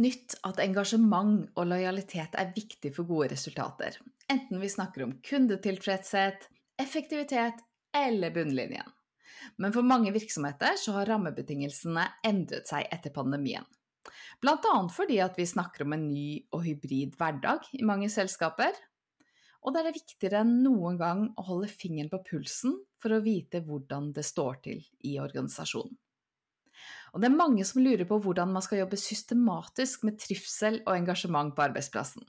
Nytt at engasjement og lojalitet er viktig for gode resultater, enten vi snakker om kundetilfredshet, effektivitet eller bunnlinjen. Men for mange virksomheter så har rammebetingelsene endret seg etter pandemien. Annet fordi at vi snakker om en ny og hybrid hverdag i mange selskaper. Og det er viktigere enn noen gang å holde fingeren på pulsen for å vite hvordan det står til i organisasjonen. Og det er mange som lurer på hvordan man skal jobbe systematisk med trivsel og engasjement på arbeidsplassen.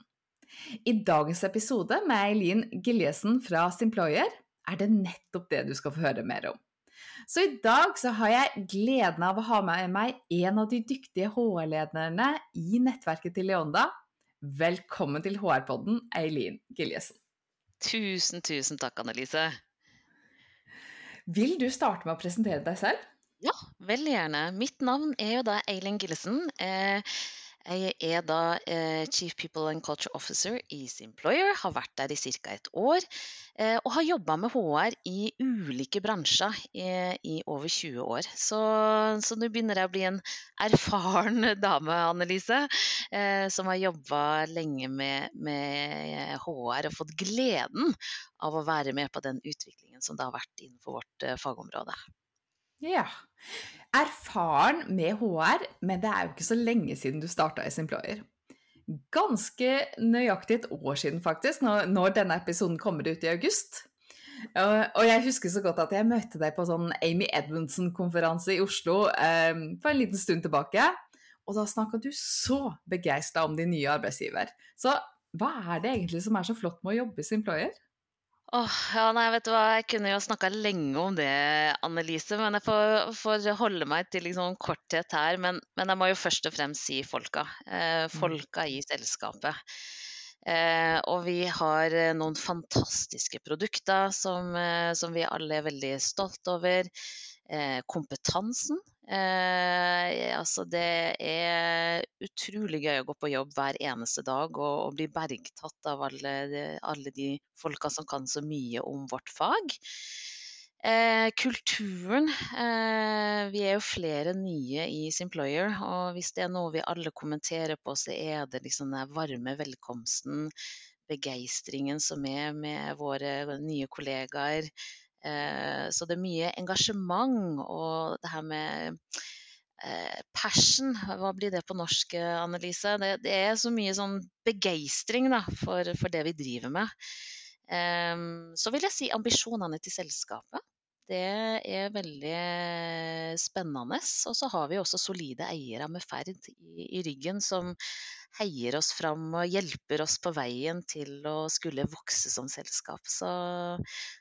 I dagens episode med Eileen Gilliesen fra Simployer er det nettopp det du skal få høre mer om. Så i dag så har jeg gleden av å ha med meg en av de dyktige HR-lederne i nettverket til Leonda. Velkommen til HR-podden, Eileen Giljesen. Tusen, tusen takk, Annelise. Vil du starte med å presentere deg selv? Ja, veldig gjerne. Mitt navn er jo da Eileen Gillesen. Eh, jeg er da eh, Chief People and Culture Officer i Simployer, har vært der i ca. et år. Eh, og har jobba med HR i ulike bransjer i over 20 år. Så, så nå begynner jeg å bli en erfaren dame, Annelise, som har jobba lenge med, med, HR og fått gleden av å være med på den utviklingen som det har vært innenfor vårt fagområde. Ja. Erfaren med HR, men det er jo ikke så lenge siden du starta i Simployer. Ganske nøyaktig et år siden, faktisk, når, denne episoden kommer ut i august. Og jeg husker så godt at jeg møtte deg på sånn Amy Edmundsen-konferanse i Oslo eh, for en liten stund tilbake. Og da snakka du så begeistra om din nye arbeidsgiver. Så hva er det egentlig som er så flott med å jobbe i Simployer? Åh, ja, nei, vet du hva, Jeg kunne jo snakka lenge om det, Annelise, men jeg får, får holde meg til liksom korthet her. Men, men, jeg må jo først og fremst si folka. Eh, mm. folka i selskapet. Eh, og vi har eh, noen fantastiske produkter som, eh, som vi alle er veldig stolt over. Eh, kompetansen. Eh, altså det er utrolig gøy å gå på jobb hver eneste dag og, og bli bergtatt av alle, alle, de folka som kan så mye om vårt fag. Eh, kulturen eh, Vi er jo flere nye i Simployer, og hvis det er noe vi alle kommenterer på, så er det liksom den varme velkomsten, begeistringen som er med våre nye kollegaer. Eh, så det er mye engasjement og det her med eh, passion, hva blir det på norsk, Annelise? Det, det er så mye sånn begeistring for, det vi driver med. Um, så vil jeg si ambisjonene til selskapet. Det er veldig spennende. Og så har vi også solide eiere med ferd i, i, ryggen som heier oss fram og hjelper oss på veien til å skulle vokse som selskap. Så,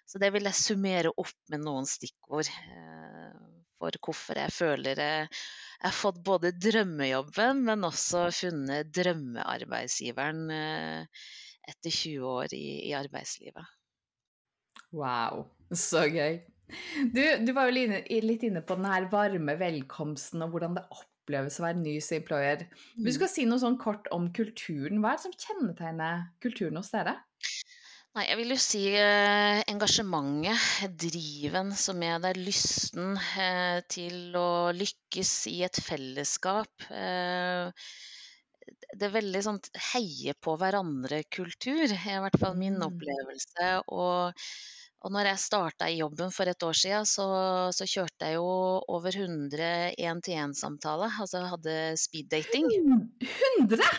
så det vil jeg summere opp med noen stikkord eh, for hvorfor jeg føler jeg har fått både drømmejobben, men også funnet drømmearbeidsgiveren eh, etter 20 år i, i arbeidslivet. Wow, så gøy. Du, du var jo litt inne på den her varme velkomsten og hvordan det oppleves å være ny employer. Hvis du mm. skal si noe sånn kort om kulturen, hva er det som kjennetegner kulturen hos dere? Nei, jeg vil jo si eh, engasjementet, driven som er der, lysten eh, til å lykkes i et fellesskap. Eh, det er veldig sånn heie på hverandre-kultur, er i hvert fall min mm. opplevelse. Og og når jeg starta i jobben for et år siden, så, så kjørte jeg jo over 100 én-til-én-samtaler. Altså jeg hadde speeddating. 100?!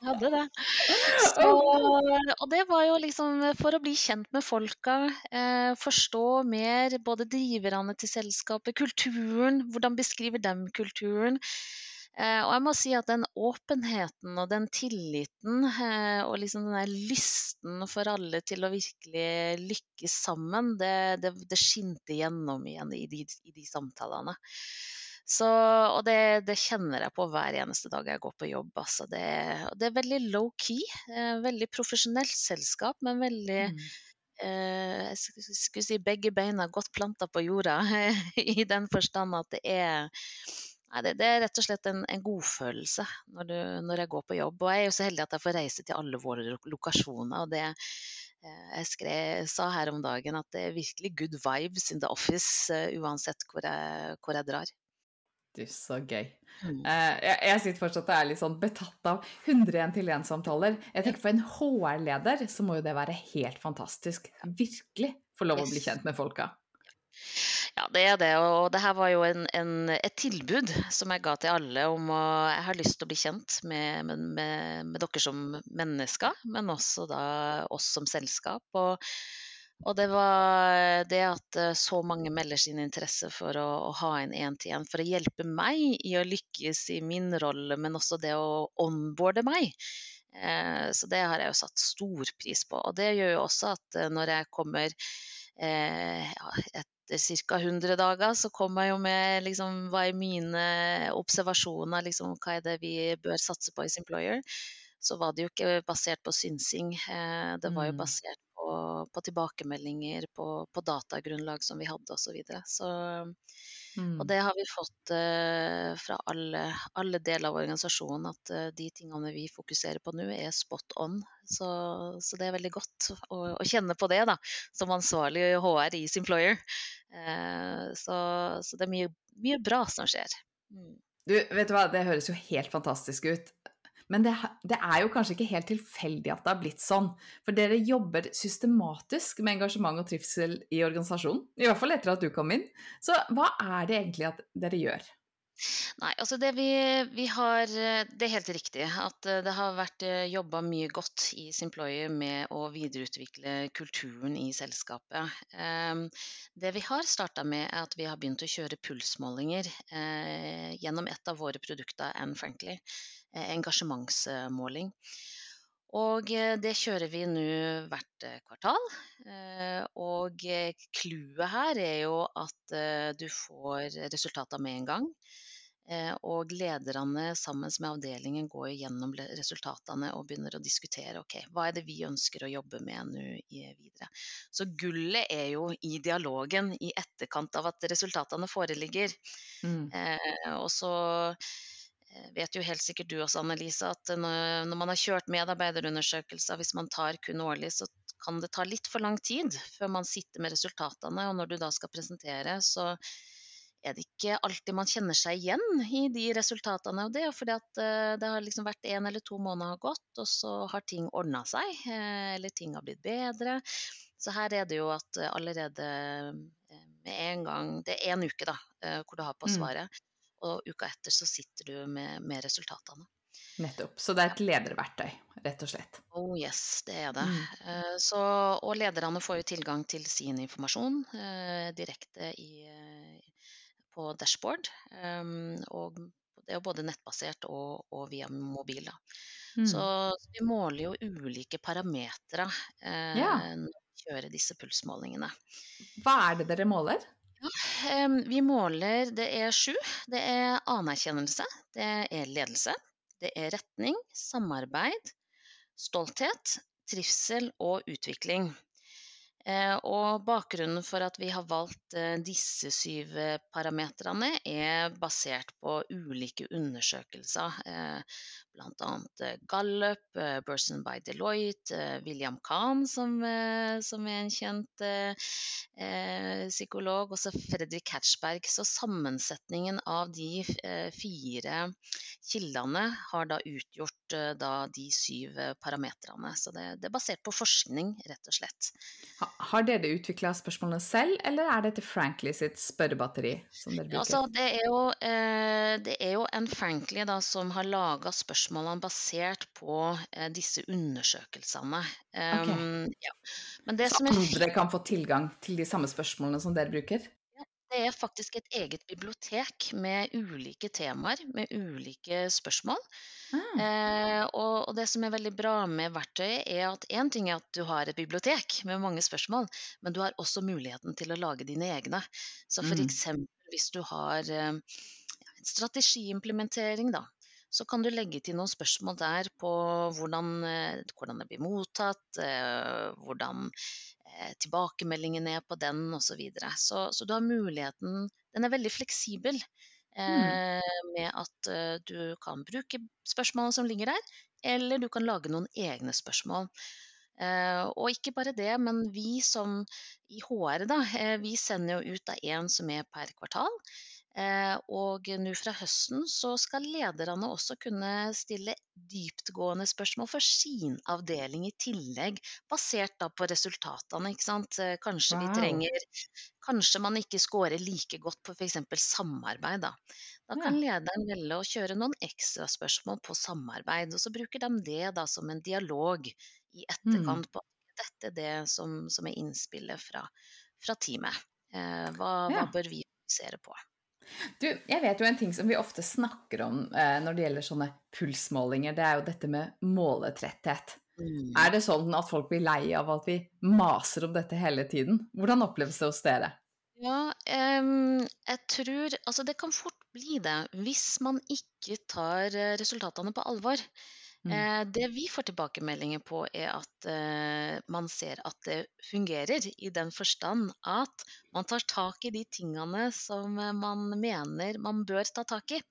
Jeg hadde det. Så, og det var jo liksom for å bli kjent med folka, eh, forstå mer både driverne til selskapet, kulturen, hvordan beskriver dem kulturen. Eh, og jeg må si at den åpenheten og den tilliten eh, og liksom den der lysten for alle til å virkelig lykkes sammen, det, det, det skinte gjennom igjen i de, i de samtalene. Så, og det, det, kjenner jeg på hver eneste dag jeg går på jobb. Altså det, det, er veldig low-key. Eh, veldig profesjonelt selskap, men veldig mm. eh, Jeg skulle si begge beina godt planta på jorda, i den forstand at det er Nei, det, det, er rett og slett en, en godfølelse når, når, jeg går på jobb. Og jeg er jo så heldig at jeg får reise til alle våre lokasjoner. og det eh, jeg skrev, sa her om dagen at det er virkelig good vibes in the office uh, uansett hvor jeg, hvor jeg drar. Du, så gøy. Mm. Uh, jeg, jeg, sitter fortsatt og er litt sånn betatt av 101 til 1-samtaler. Jeg tenker For en HR-leder, så må jo det være helt fantastisk. Virkelig få lov å bli kjent med folka. Ja, det er det. Og det her var jo en, en, et tilbud som jeg ga til alle om å Jeg har lyst til å bli kjent med, med, med, med dere som mennesker, men også da oss som selskap. Og og det var det at eh, så mange melder sin interesse for å, å ha en én-til-én for å hjelpe meg i å lykkes i min rolle, men også det å onboarde meg. Eh, så det har jeg jo satt stor pris på. Og det gjør jo også at eh, når jeg kommer ja, etter ca. 100 dager, så kom jeg jo med liksom, hva er mine observasjoner, liksom, hva er det vi bør satse på i Simployer. Så var det jo ikke basert på synsing, eh, det var jo mm. basert på, tilbakemeldinger, på, på, datagrunnlag som vi hadde osv. Så, videre. så mm. Og det har vi fått uh, fra alle, alle, deler av organisasjonen, at uh, de tingene vi fokuserer på nå, er spot on. Så, så det er veldig godt å, å, kjenne på det, da, som ansvarlig HR i Simployer. Uh, så, så, det er mye, mye bra som skjer. Mm. Du, vet du hva, det høres jo helt fantastisk ut. Men det, det, er jo kanskje ikke helt tilfeldig at det har blitt sånn. For dere jobber systematisk med engasjement og trivsel i organisasjonen. I hvert fall etter at du kom inn. Så hva er det egentlig at dere gjør? Nei, altså det vi, vi, har Det er helt riktig at eh, det har vært eh, jobba mye godt i Simployer med å videreutvikle kulturen i selskapet. Ehm, det vi har starta med, er at vi har begynt å kjøre pulsmålinger eh, gjennom et av våre produkter, Anne Frankly. Eh, engasjementsmåling. Og eh, det kjører vi nå hvert eh, kvartal. Og clouet her er jo at du får resultatene med en gang. Og lederne sammen med avdelingen går gjennom resultatene og begynner å diskutere ok, hva er det vi ønsker å jobbe med nå videre. Så gullet er jo i dialogen i etterkant av at resultatene foreligger. Mm. Eh, og så Eh, vet jo helt sikkert du også, Annelise, at når man har kjørt medarbeiderundersøkelser, hvis man tar kun årlig, så kan det ta litt for lang tid før man sitter med resultatene. Og når du da skal presentere, så er det ikke alltid man kjenner seg igjen i de resultatene. Og det er fordi at eh, det har liksom vært én eller to måneder har gått, og så har ting ordna seg, eh, eller ting har blitt bedre. Så her er det jo at allerede med en gang Det er én uke da, hvor du har på mm. svaret. Mm og uka etter så sitter du med, med resultatene. Nettopp. Så det er et lederverktøy, rett og slett. Oh yes, det er det. Mm. Så, og lederne får jo tilgang til sin informasjon eh, direkte i, på dashboard. Um, og det er jo både nettbasert og, og via mobil. Mm. Så, så, vi måler jo ulike parametere ja. når vi kjører disse pulsmålingene. Hva er det dere måler? Ja, vi måler Det er sju. Det er anerkjennelse, det er ledelse, det er retning, samarbeid, stolthet, trivsel og utvikling. Eh, og bakgrunnen for at vi har valgt eh, disse syv parameterne, parametrene, er basert på ulike undersøkelser. Bl.a. Gallup, Burson by Deloitte, William Kahn, som, som er en kjent eh, psykolog, også Fredrik Hatchberg. Så sammensetningen av de fire kildene har da utgjort da, de syv parametrene. Så det, det er basert på forskning, rett og slett. Har dere utvikla spørsmålene selv, eller er dette Frankly sitt spørrebatteri? som dere bruker? Altså, det, er jo, eh, det er jo en Frankly da, som har laga spørsmålene basert på eh, disse undersøkelsene. Um, ja. Men det Så som er... kan få tilgang til de samme spørsmålene som dere bruker? Det er faktisk et eget bibliotek med ulike temaer, med ulike spørsmål. Mm. Eh, og, og det som er veldig bra med verktøyet, er at én ting er at du har et bibliotek med mange spørsmål, men du har også muligheten til å lage dine egne. Så for Mm. hvis du har eh, en strategiimplementering, da, så kan du legge til noen spørsmål der på hvordan, eh, hvordan det blir mottatt, eh, hvordan eh, tilbakemeldingen er på den osv. Så, videre. så Så du har muligheten Den er veldig fleksibel eh, med at eh, du kan bruke spørsmålene som ligger der, eller du kan lage noen egne spørsmål. Og ikke bare det, men vi som i HR, da, vi sender jo ut av én som er per kvartal. Eh, og nå fra høsten så skal lederne også kunne stille dyptgående spørsmål for sin avdeling i tillegg, basert da på resultatene. ikke sant? Kanskje Kanskje vi trenger Kanskje man ikke scorer like godt på f.eks. samarbeid. Da. da Ja. kan lederen velge å kjøre noen ekstra spørsmål på samarbeid, og så bruker de det da som en dialog i etterkant på dette er det som, som er innspillet fra, fra teamet. Eh, hva, Ja. hva bør vi fokusere på? Du, jeg vet jo en ting som vi ofte snakker om eh, når det gjelder sånne pulsmålinger, det er jo dette med måletretthet. Mm. Er det sånn at folk blir lei av at vi maser om dette hele tiden? Hvordan oppleves det hos dere? Ja, um, jeg tror Altså, det kan fort bli det hvis man ikke tar eh, resultatene på alvor. Mm. Eh, det vi får tilbakemeldinger på, er at eh, man ser at det fungerer, i den forstand at man tar tak i de tingene som eh, man mener man bør ta tak i.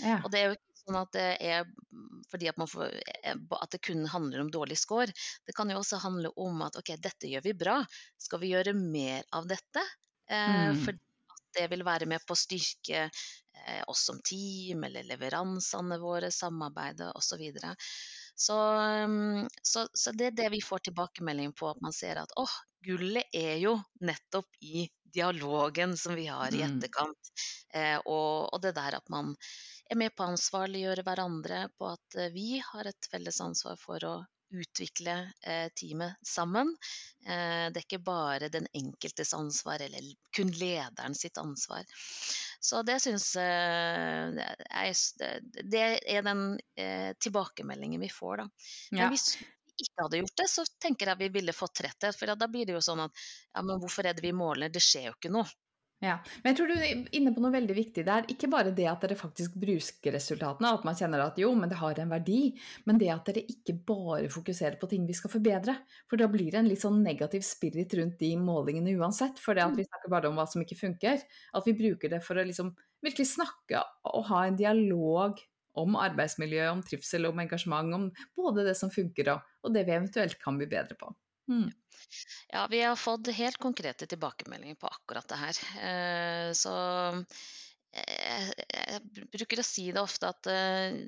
Ja. Og det er jo ikke sånn at det er fordi at, man får, at det kun handler om dårlig score. Det kan jo også handle om at ok, dette gjør vi bra, skal vi gjøre mer av dette? Eh, Mm. Fordi det vil være med på å styrke eh, oss som team, eller leveransene våre, samarbeidet osv. Så, så, mm, så Så det er det vi får tilbakemelding på, at man ser at åh, gullet er jo nettopp i dialogen som vi har i Mm. etterkant. Eh, og, og det der at man er med på å ansvarliggjøre hverandre på at eh, vi har et felles ansvar for å utvikle eh, teamet sammen. Eh, det er ikke bare den enkeltes ansvar, eller kun lederen sitt ansvar. Så det syns eh, jeg det- er den tilbakemeldingen vi får, da. Men Ja. hvis vi ikke hadde gjort det, så tenker jeg vi ville fått tretthet. For da blir det jo sånn at ja, men hvorfor er det vi måler, det skjer jo ikke noe. Ja, men jeg tror du er inne på noe veldig viktig der. Ikke bare det at dere faktisk bruker resultatene, at man kjenner at jo, men det har en verdi, men det at dere ikke bare fokuserer på ting vi skal forbedre. For da blir det en litt sånn negativ spirit rundt de målingene uansett. For det at vi snakker bare om hva som ikke funker. At vi bruker det for å liksom virkelig snakke og ha en dialog om arbeidsmiljø, om trivsel, om engasjement, om både det som funker og, og det vi eventuelt kan bli bedre på. Mm. Ja, vi har fått helt konkrete tilbakemeldinger på akkurat det her. Eh, Så eh, jeg bruker å si det ofte at eh,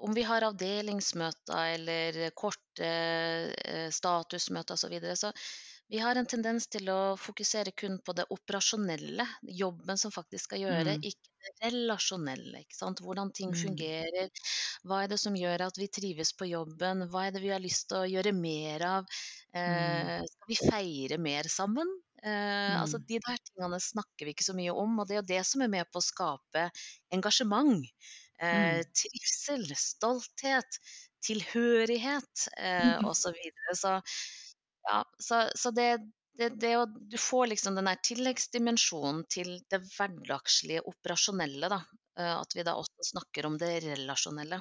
om vi har avdelingsmøter eller korte statusmøter osv., så, videre, så vi har en tendens til å fokusere kun på det operasjonelle, jobben som faktisk skal gjøre, Mm. ikke det relasjonelle. Ikke sant? Hvordan ting Mm. fungerer. Hva er det som gjør at vi trives på jobben? Hva er det vi har lyst til å gjøre mer av? Eh, skal vi feire mer sammen? Eh, altså Mm. De der tingene snakker vi ikke så mye om, og det er jo det som er med på å skape engasjement. Eh, Mm. trivsel, stolthet, tilhørighet eh, osv. Så, videre. så ja, så, så det, det, det du får liksom den der tilleggsdimensjonen til det hverdagslige, operasjonelle. da. Eh, At vi da også snakker om det relasjonelle.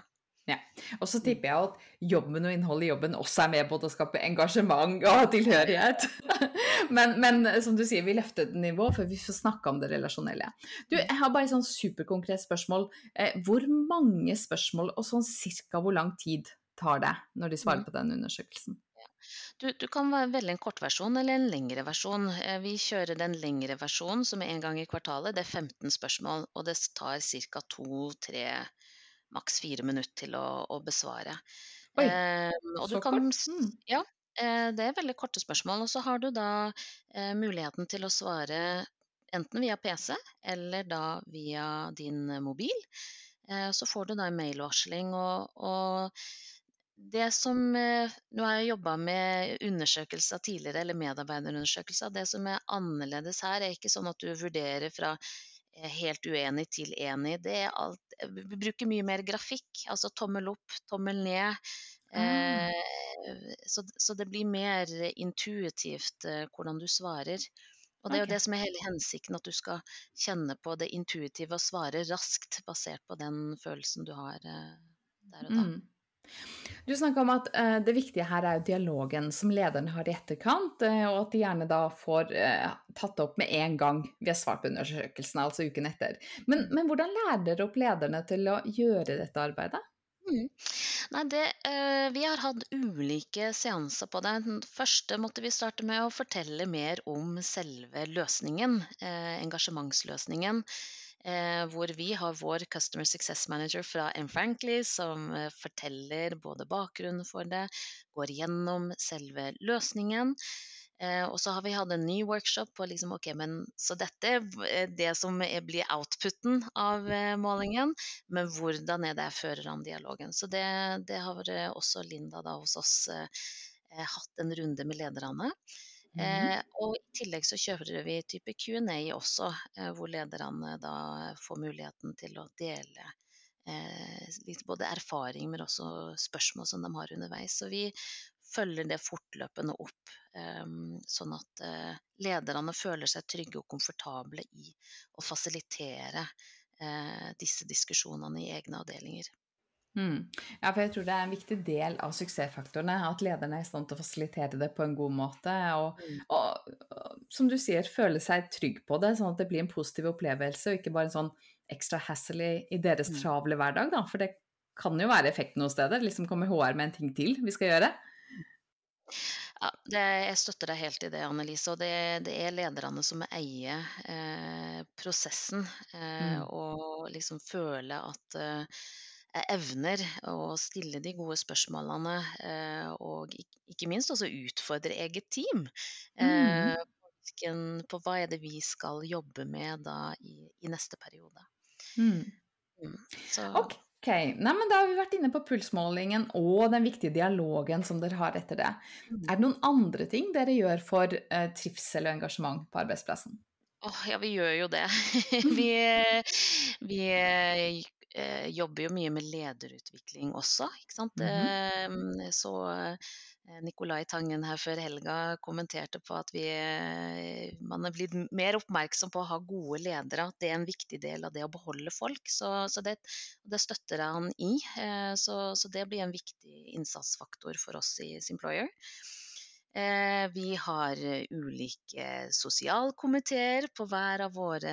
Og så tipper jeg at jobben og innholdet i jobben også er med på å skape engasjement og tilhørighet. Men, men som du sier, vi løfter et nivå før vi får snakke om det relasjonelle. Du, jeg har bare et sånn superkonkret spørsmål. Eh, hvor mange spørsmål og sånn cirka hvor lang tid tar det når de svarer Mm. på den undersøkelsen? Du, du kan velge en kortversjon eller en lengre versjon. Eh, Vi kjører den lengre versjonen som er en gang i kvartalet. Det er 15 spørsmål, og det tar ca. to-tre, maks fire minutter til å, å besvare. Oi, Eh, og du så kan kort? Mm. Ja, eh, det er veldig korte spørsmål. Og så har du da eh, muligheten til å svare enten via PC eller da via din mobil. Eh, så får du da en mailvarsling, og, og det som Nå har jeg jobba med undersøkelser tidligere, eller medarbeiderundersøkelser. Det som er annerledes her, er ikke sånn at du vurderer fra helt uenig til enig. Det er alt, vi bruker mye mer grafikk, altså tommel opp, tommel ned. Mm. Eh, så, så, det blir mer intuitivt eh, hvordan du svarer. Og det er jo det som er hele hensikten, at du skal kjenne på det intuitive og svare raskt basert på den følelsen du har eh, der og da. Mm. Du snakka om at uh, det viktige her er jo dialogen som lederne har i etterkant, uh, og at de gjerne da får uh, tatt opp med en gang vi har svart på undersøkelsen, altså uken etter. Men, men, hvordan lærer dere opp lederne til å gjøre dette arbeidet? Mm. Nei, det, vi har hatt ulike seanser på det. Den første måtte vi starte med å fortelle mer om selve løsningen, engasjementsløsningen. Eh, hvor vi har vår Customer Success Manager fra M. Frankly, som eh, forteller både bakgrunnen for det, går gjennom selve løsningen. Eh, og så har vi hatt en ny workshop på liksom, ok, men, så dette er det som blir outputen av eh, målingen, men hvordan er det jeg fører an dialogen. Så det, det har også Linda da hos oss eh, hatt en runde med lederne. Mm. Eh, og i tillegg så kjører vi type Q&A også, eh, hvor lederne da får muligheten til å dele eh, litt både erfaring, men også spørsmål som de har underveis. Så vi følger det fortløpende opp, ehm, sånn at eh, lederne føler seg trygge og komfortable i å fasilitere eh, disse diskusjonene i egne avdelinger. Mm. Ja, for jeg tror det er en viktig del av suksessfaktorene at lederne er i stand til å fasilitere det på en god måte. Og, mm. og, og, som du sier, føle seg trygg på det, sånn at det blir en positiv opplevelse, og ikke bare en sånn ekstra hassle i, i deres mm. travle hverdag, da. For det kan jo være effekten noen steder. Liksom kommer HR med en ting til vi skal gjøre. Ja, det, jeg støtter deg helt i det, Annelise. Og det, det er lederne som eier eh, prosessen. Eh, mm. Og liksom føler at eh, evner å stille de gode spørsmålene, eh, og ikke minst også utfordre eget team. Mm. Eh, på hva er det vi skal jobbe med da i, i neste periode. Mm. Mm, ok, Nei, men da har vi vært inne på pulsmålingen og den viktige dialogen som dere har etter det. Mm. Er det noen andre ting dere gjør for eh, trivsel og engasjement på arbeidsplassen? Oh, ja, vi gjør jo det. vi, vi eh, jobber jo mye med lederutvikling også, ikke sant. Mm -hmm. så eh, Nicolai Tangen her før helga kommenterte på at vi, eh, man er blitt mer oppmerksom på å ha gode ledere. At det er en viktig del av det å beholde folk. Så, så det, det, støtter jeg han i. Eh, så, så, det blir en viktig innsatsfaktor for oss i Simployer. Vi har ulike sosialkomiteer på hver av våre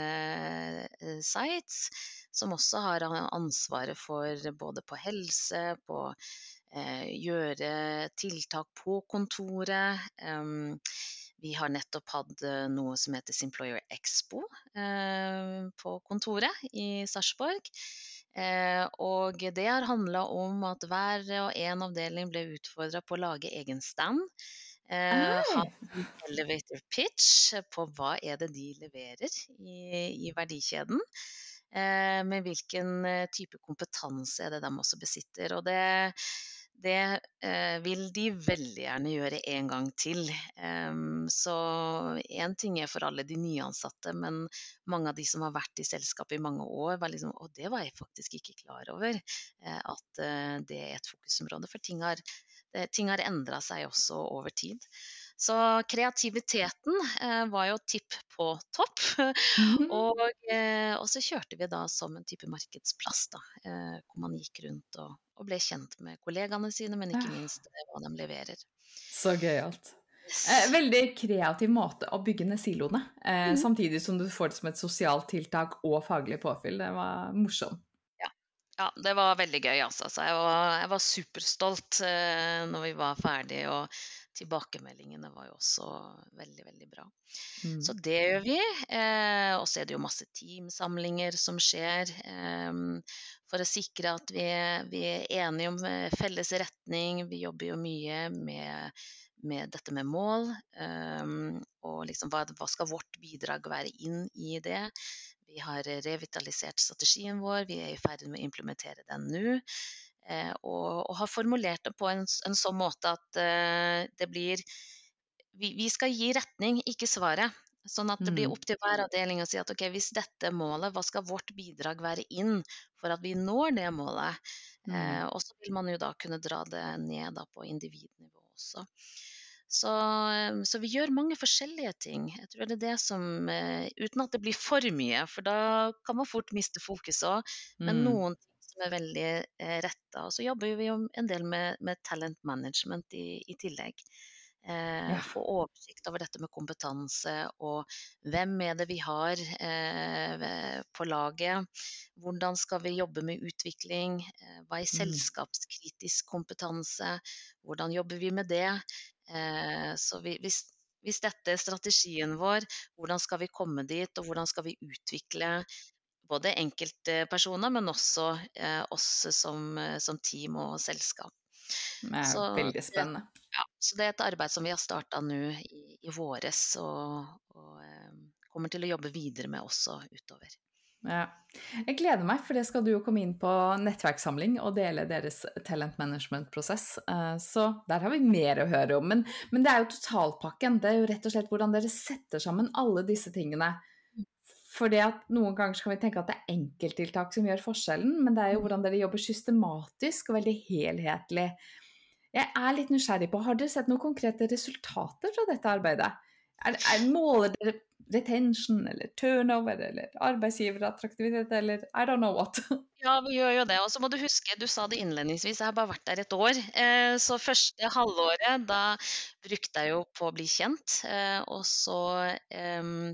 sites som også har ansvaret for både på helse, på eh, gjøre tiltak på kontoret. Um, vi har nettopp hatt eh, noe som heter Simployer Expo eh, på kontoret i Sarpsborg. Eh, og det har handla om at hver og en avdeling ble utfordra på å lage egen stand. Eh, ha elevator pitch på hva er det de leverer i, i verdikjeden. Eh, med hvilken eh, type kompetanse er det de også besitter. Og det, det eh, vil de veldig gjerne gjøre en gang til. Så én ting er for alle de nyansatte, men mange av de som har vært i selskapet i mange år, var liksom Og det var jeg faktisk ikke klar over, at det er et fokusområde. For ting har, ting har endra seg også over tid. Så kreativiteten eh, var jo tipp på topp. Mm. Og, eh, og, så kjørte vi da som en type markedsplass, da, eh, hvor man gikk rundt og, og, ble kjent med kollegaene sine, men ikke minst eh, hva de leverer. Så gøyalt. Eh, veldig kreativ måte å bygge ned siloene, eh, mm. samtidig som du får det som et sosialt tiltak og faglig påfyll. Det var morsomt. Ja, ja det var veldig gøy, altså. Jeg var, jeg var superstolt eh, når vi var ferdige. Og tilbakemeldingene var jo også veldig, veldig bra. Mm. Så det gjør vi. Eh, og så er det jo masse teamsamlinger som skjer eh, for å sikre at vi, vi, er enige om eh, felles retning. Vi jobber jo mye med, med dette med mål. Eh, og liksom hva, hva skal vårt bidrag være inn i det? Vi har revitalisert strategien vår, vi er i ferd med å implementere den nå. Eh, og, og, har formulert det på en, en sånn måte at eh, det blir vi, vi, skal gi retning, ikke svaret. Sånn at det blir mm. opp til hver avdeling å si at ok, hvis dette er målet, hva skal vårt bidrag være inn for at vi når det målet? Mm. Eh, og så vil man jo da kunne dra det ned da, på individnivå også. Så, så, vi gjør mange forskjellige ting. Jeg tror det er det som Uten at det blir for mye, for da kan man fort miste fokus òg. Men mm. noen ting som er veldig eh, retta. Og så jobber vi jo en del med, med talent management i, i tillegg. Eh, ja. Få oversikt over dette med kompetanse og hvem er det vi har eh, på laget. Hvordan skal vi jobbe med utvikling? Eh, hva er mm. selskapskritisk kompetanse? Hvordan jobber vi med det? Eh, så vi, hvis, hvis dette er strategien vår, hvordan skal vi komme dit, og hvordan skal vi utvikle både enkeltpersoner, men også eh, oss som, eh, som, team og selskap. Det er så, veldig spennende. Ja, så det er et arbeid som vi har starta nå i, i, våres, og, og eh, kommer til å jobbe videre med også utover. Ja. Jeg gleder meg, for det skal du jo komme inn på nettverkssamling og dele deres talent management-prosess. Så der har vi mer å høre om. Men, men, det er jo totalpakken. Det er jo rett og slett hvordan dere setter sammen alle disse tingene fordi at Noen ganger kan vi tenke at det er enkelttiltak som gjør forskjellen, men det er jo mm. hvordan dere jobber systematisk og veldig helhetlig. Jeg er litt nysgjerrig på, Har dere sett noen konkrete resultater fra dette arbeidet? Er, er, måler dere retention eller turnover eller arbeidsgiverattraktivitet eller I don't know what. Ja, vi gjør jo det. Og så må du huske, du sa det innledningsvis, jeg har bare vært der et år. Eh, så første halvåret, da brukte jeg jo på å bli kjent. Eh, og så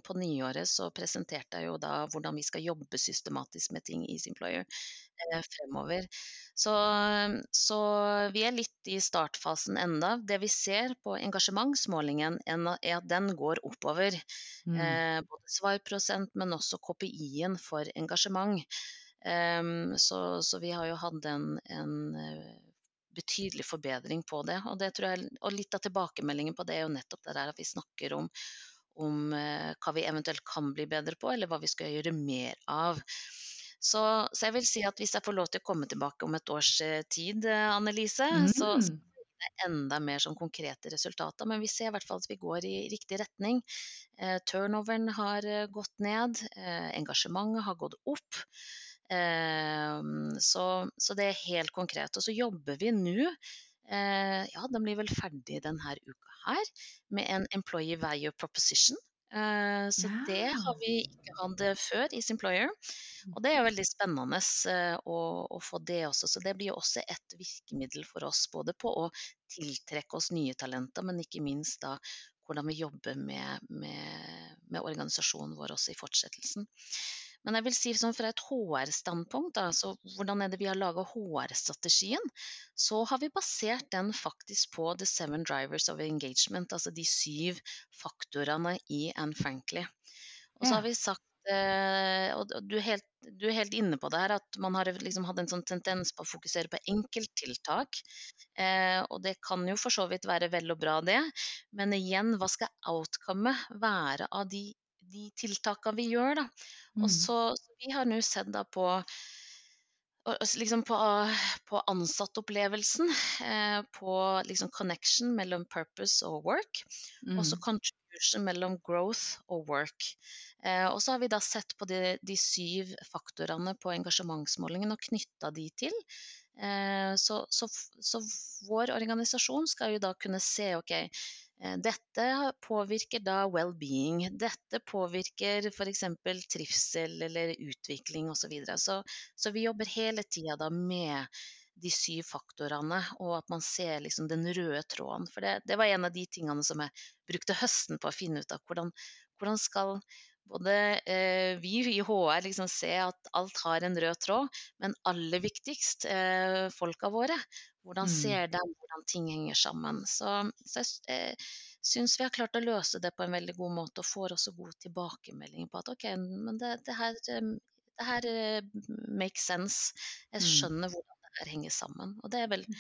på nyåret så presenterte jeg jo da hvordan vi skal jobbe systematisk med ting i Simployer eh, fremover. Så, så, vi er litt i startfasen enda. Det vi ser på engasjementsmålingen, er at den går oppover. Mm. Eh, både svarprosent, men også KPI-en for engasjement. Um, så, så, vi har jo hatt en, en, eh, betydelig forbedring på det. Og, det jeg, og, litt av tilbakemeldingen på det er jo nettopp det der at vi snakker om, om uh, hva vi eventuelt kan bli bedre på, eller hva vi skal gjøre mer av. Så, så, jeg vil si at hvis jeg får lov til å komme tilbake om et års eh, tid, eh, Annelise, mm. så, enda mer sånn konkrete resultater. Men vi ser i hvert fall at vi går i riktig retning. Eh, turnoveren har eh, gått ned, eh, engasjementet har gått opp. Eh, så, så, det er helt konkret. Og så jobber vi nå ja, den blir vel ferdig denne uka her, med en Employee Value Proposition. Eh, så ja. det har vi ikke hatt eh, før i Simployer. Og det er veldig spennende eh, å, å, få det også. Så det blir også et virkemiddel for oss både på å tiltrekke oss nye talenter, men ikke minst da hvordan vi jobber med, med, med organisasjonen vår også i fortsettelsen. Men jeg vil si sånn fra et HR-standpunkt, altså hvordan er det vi har laga HR-strategien, så har vi basert den faktisk på the seven drivers of engagement, altså de syv faktorene i Anne Frankly. Og så har vi sagt eh, og du er, helt, du er, helt, inne på det her, at man har liksom hatt en sånn tendens på å fokusere på enkelttiltak. Eh, og det kan jo for så vidt være vel og bra, det. Men igjen, hva skal outcomet være av de de tiltakene vi gjør. Da. Og mm. så, vi har nå sett da på Liksom på, på ansattopplevelsen, eh, på liksom connection mellom purpose og work, mm. og så mm. contribution mellom growth og work. Eh, og så har vi da sett på de, de syv faktorene på engasjementsmålingen og knytta de til. Eh, så, så, så, vår organisasjon skal jo da kunne se ok, dette påvirker da well-being. Dette påvirker f.eks. trivsel eller utvikling osv. Så, videre. så Så vi jobber hele tida med de syv faktorene, og at man ser liksom den røde tråden. For det, det, var en av de tingene som jeg brukte høsten på å finne ut av. Hvordan, hvordan skal både eh, vi i HR liksom se at alt har en rød tråd, men aller viktigst eh, folka våre. Hvordan mm. ser de hvordan ting henger sammen. Så, så jeg eh, syns vi har klart å løse det på en veldig god måte, og får også god tilbakemelding på at ok, men det, det her, eh, det her uh, makes sense. Jeg mm. skjønner hvordan det her henger sammen. Og det er vel mm.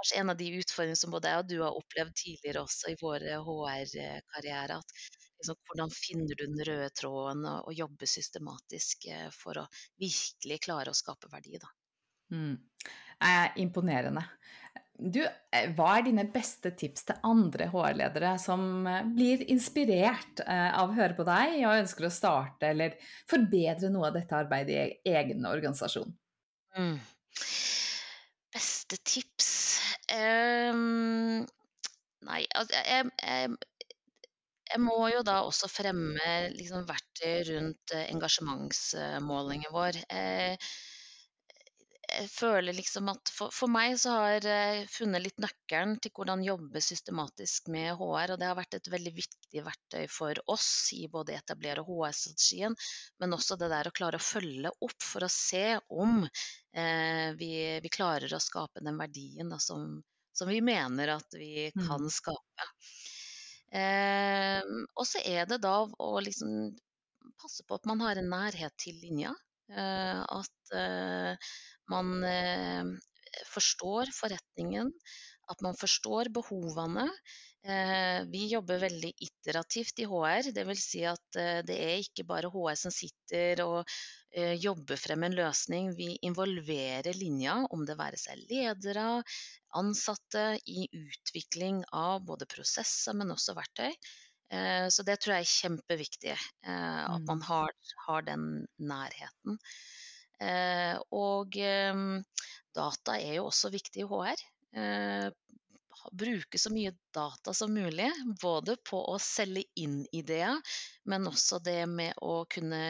kanskje en av de utfordringene som både jeg og du har opplevd tidligere også i våre HR-karriere. at liksom, hvordan finner du den røde tråden og, og jobber systematisk eh, for å virkelig klare å skape verdi. Da. Mm. Eh, imponerende. Du, eh, hva er dine beste tips til andre HR-ledere som eh, blir inspirert eh, av å høre på deg og ønsker å starte eller forbedre noe av dette arbeidet i egen organisasjon? Mm. Beste tips um, Nei, altså jeg, jeg, jeg, må jo da også fremme liksom, verktøy rundt engasjementsmålingen vår. Eh, jeg føler liksom at for, for, meg så har jeg funnet litt nøkkelen til hvordan jobbe systematisk med HR. Og det har vært et veldig viktig verktøy for oss i både etablere HR-strategien, men også det der å klare å følge opp for å se om eh, vi, vi, klarer å skape den verdien da, som, som, vi mener at vi kan mm. skape. Eh, og så er det da å liksom passe på at man har en nærhet til linja. Eh, at eh, man eh, forstår forretningen, at man forstår behovene. Eh, vi jobber veldig iterativt i HR. Dvs. Si at eh, det er ikke bare HR som sitter og jobber frem en løsning. Vi involverer linja, om det være seg ledere, ansatte, i utvikling av både prosesser, men også verktøy. Så det tror jeg er kjempeviktig, at man mm. har, har den nærheten. Eh, og ehm, data er jo også viktig i HR. Eh, bruke så mye data som mulig, både på å selge inn ideer, men også det med å kunne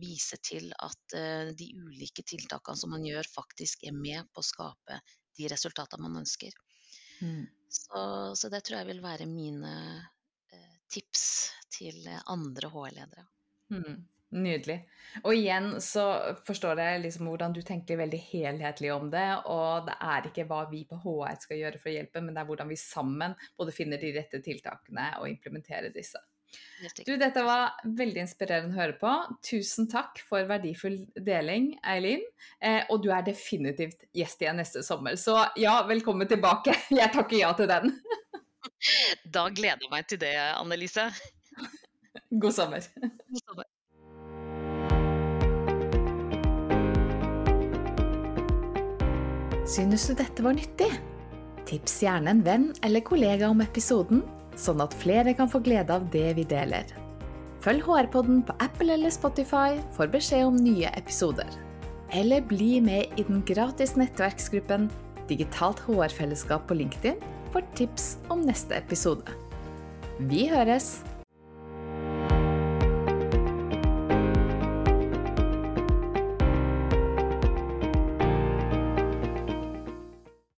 vise til at eh, de ulike tiltakene som man gjør, faktisk er med på å skape de resultatene man ønsker. Mm. Så, så, det tror jeg vil være mine tips til andre HR-ledere. Mm. Nydelig. Og igjen så forstår jeg liksom hvordan du tenker veldig helhetlig om det. Og det er ikke hva vi på HR skal gjøre for å hjelpe, men det er hvordan vi sammen både finner de rette tiltakene og implementerer disse. Du, dette var veldig inspirerende å høre på. Tusen takk for verdifull deling, Eileen. Eh, og du er definitivt gjest igjen neste sommer. Så ja, velkommen tilbake. Jeg takker ja til den. da gleder jeg meg til det, Annelise. God sommer. God sommer. Synes du dette var nyttig? Tips gjerne en venn eller kollega om episoden, sånn at flere kan få glede av det vi deler. Følg HR-podden på Apple eller Spotify for beskjed om nye episoder. Eller bli med i den gratis nettverksgruppen Digitalt HR-fellesskap på LinkedIn for tips om neste episode. Vi høres!